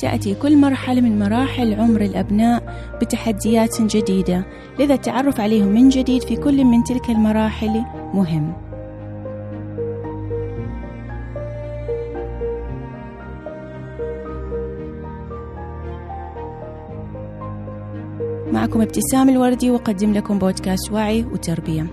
تأتي كل مرحلة من مراحل عمر الأبناء بتحديات جديدة لذا التعرف عليهم من جديد في كل من تلك المراحل مهم. معكم ابتسام الوردي وأقدم لكم بودكاست وعي وتربية.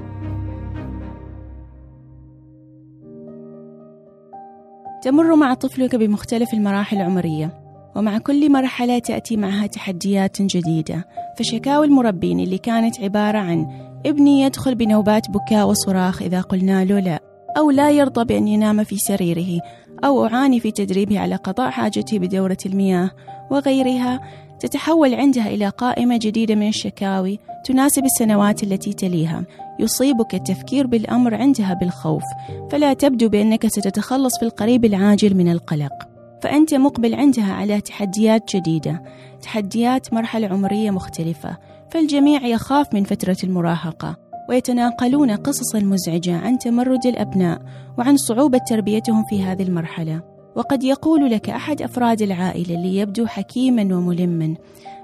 تمر مع طفلك بمختلف المراحل العمرية. ومع كل مرحلة تأتي معها تحديات جديدة. فشكاوي المربين اللي كانت عبارة عن ابني يدخل بنوبات بكاء وصراخ إذا قلنا له لا أو لا يرضى بأن ينام في سريره أو أعاني في تدريبه على قضاء حاجته بدورة المياه وغيرها. تتحول عندها إلى قائمة جديدة من الشكاوي تناسب السنوات التي تليها. يصيبك التفكير بالأمر عندها بالخوف فلا تبدو بأنك ستتخلص في القريب العاجل من القلق. فأنت مقبل عندها على تحديات جديدة تحديات مرحلة عمرية مختلفة فالجميع يخاف من فترة المراهقة ويتناقلون قصصا مزعجة عن تمرد الأبناء وعن صعوبة تربيتهم في هذه المرحلة. وقد يقول لك أحد أفراد العائلة اللي يبدو حكيما وملما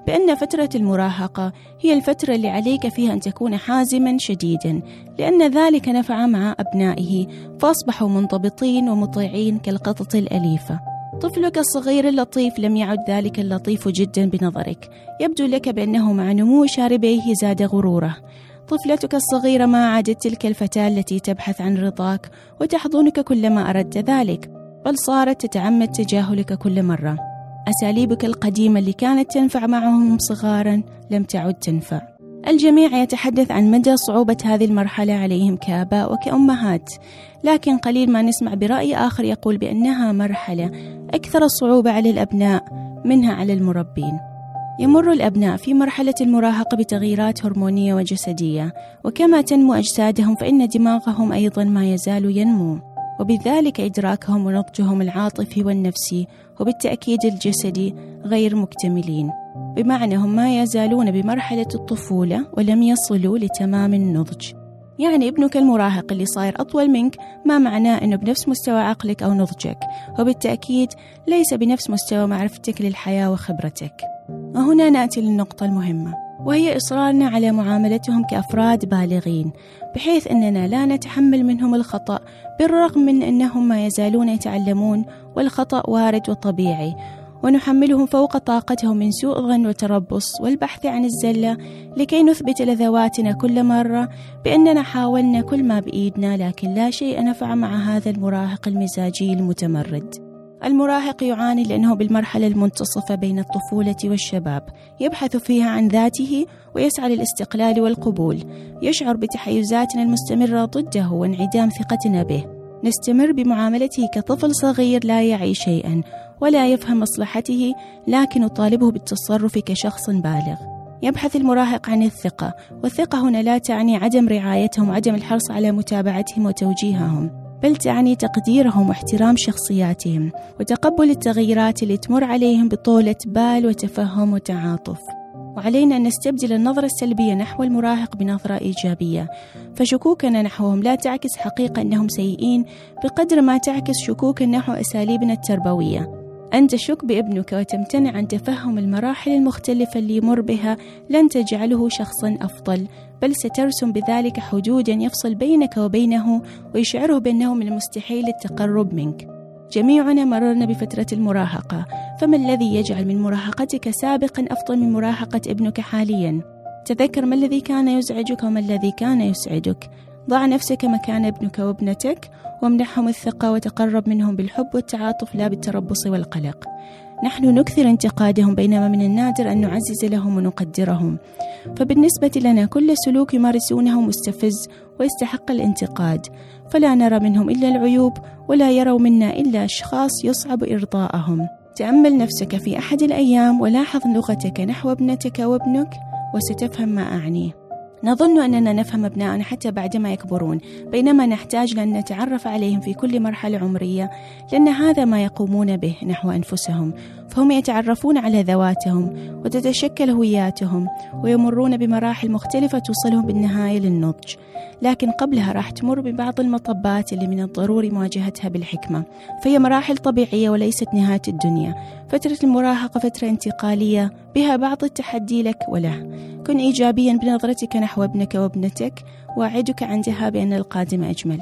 بأن فترة المراهقة هي الفترة اللي عليك فيها أن تكون حازما شديدا لأن ذلك نفع مع أبنائه فأصبحوا منضبطين ومطيعين كالقطط الأليفة. طفلك الصغير اللطيف لم يعد ذلك اللطيف جدا بنظرك. يبدو لك بأنه مع نمو شاربيه زاد غروره. طفلتك الصغيرة ما عادت تلك الفتاة التي تبحث عن رضاك وتحضنك كلما أردت ذلك بل صارت تتعمد تجاهلك كل مرة. أساليبك القديمة اللي كانت تنفع معهم صغارا لم تعد تنفع. الجميع يتحدث عن مدى صعوبة هذه المرحلة عليهم كآباء وكأمهات. لكن قليل ما نسمع برأي آخر يقول بأنها مرحلة أكثر الصعوبة على الأبناء منها على المربين. يمر الأبناء في مرحلة المراهقة بتغييرات هرمونية وجسدية وكما تنمو أجسادهم فإن دماغهم أيضا ما يزال ينمو. وبذلك إدراكهم ونضجهم العاطفي والنفسي وبالتأكيد الجسدي غير مكتملين. بمعنى هم ما يزالون بمرحلة الطفولة ولم يصلوا لتمام النضج. يعني ابنك المراهق اللي صاير أطول منك ما معناه أنه بنفس مستوى عقلك أو نضجك. وبالتأكيد ليس بنفس مستوى معرفتك للحياة وخبرتك. وهنا نأتي للنقطة المهمة. وهي إصرارنا على معاملتهم كأفراد بالغين بحيث أننا لا نتحمل منهم الخطأ بالرغم من أنهم ما يزالون يتعلمون والخطأ وارد وطبيعي. ونحملهم فوق طاقتهم من سوء ظن وتربص والبحث عن الزلة لكي نثبت لذواتنا كل مرة بأننا حاولنا كل ما بإيدنا لكن لا شيء نفع مع هذا المراهق المزاجي المتمرد. المراهق يعاني لأنه بالمرحلة المنتصفة بين الطفولة والشباب يبحث فيها عن ذاته ويسعى للاستقلال والقبول. يشعر بتحيزاتنا المستمرة ضده وانعدام ثقتنا به. نستمر بمعاملته كطفل صغير لا يعي شيئا ولا يفهم مصلحته لكن نطالبه بالتصرف كشخص بالغ. يبحث المراهق عن الثقة والثقة هنا لا تعني عدم رعايتهم وعدم الحرص على متابعتهم وتوجيههم. بل تعني تقديرهم واحترام شخصياتهم وتقبل التغيرات اللي تمر عليهم بطولة بال وتفهم وتعاطف. وعلينا أن نستبدل النظرة السلبية نحو المراهق بنظرة إيجابية. فشكوكنا نحوهم لا تعكس حقيقة أنهم سيئين بقدر ما تعكس شكوكا نحو أساليبنا التربوية. أن تشك بابنك وتمتنع عن تفهم المراحل المختلفة اللي يمر بها لن تجعله شخصا أفضل. بل سترسم بذلك حدودا يفصل بينك وبينه ويشعره بأنه من المستحيل التقرب منك. جميعنا مررنا بفترة المراهقة. فما الذي يجعل من مراهقتك سابقا أفضل من مراهقة ابنك حاليا؟ تذكر ما الذي كان يزعجك وما الذي كان يسعدك. ضع نفسك مكان ابنك وابنتك وامنحهم الثقة وتقرب منهم بالحب والتعاطف لا بالتربص والقلق. نحن نكثر انتقادهم بينما من النادر أن نعزز لهم ونقدرهم. فبالنسبة لنا كل سلوك يمارسونه مستفز ويستحق الانتقاد. فلا نرى منهم إلا العيوب ولا يروا منا إلا أشخاص يصعب إرضاءهم. تأمل نفسك في أحد الأيام ولاحظ لغتك نحو ابنتك وابنك وستفهم ما أعنيه نظن أننا نفهم أبناءنا حتى بعدما يكبرون بينما نحتاج لأن نتعرف عليهم في كل مرحلة عمرية لأن هذا ما يقومون به نحو أنفسهم. فهم يتعرفون على ذواتهم وتتشكل هوياتهم ويمرون بمراحل مختلفة توصلهم بالنهاية للنضج. لكن قبلها راح تمر ببعض المطبات اللي من الضروري مواجهتها بالحكمة. فهي مراحل طبيعية وليست نهاية الدنيا. فترة المراهقة فترة انتقالية بها بعض التحدي لك وله. كن إيجابيا بنظرتك نحو ابنك وابنتك وأعدك عندها بأن القادم أجمل.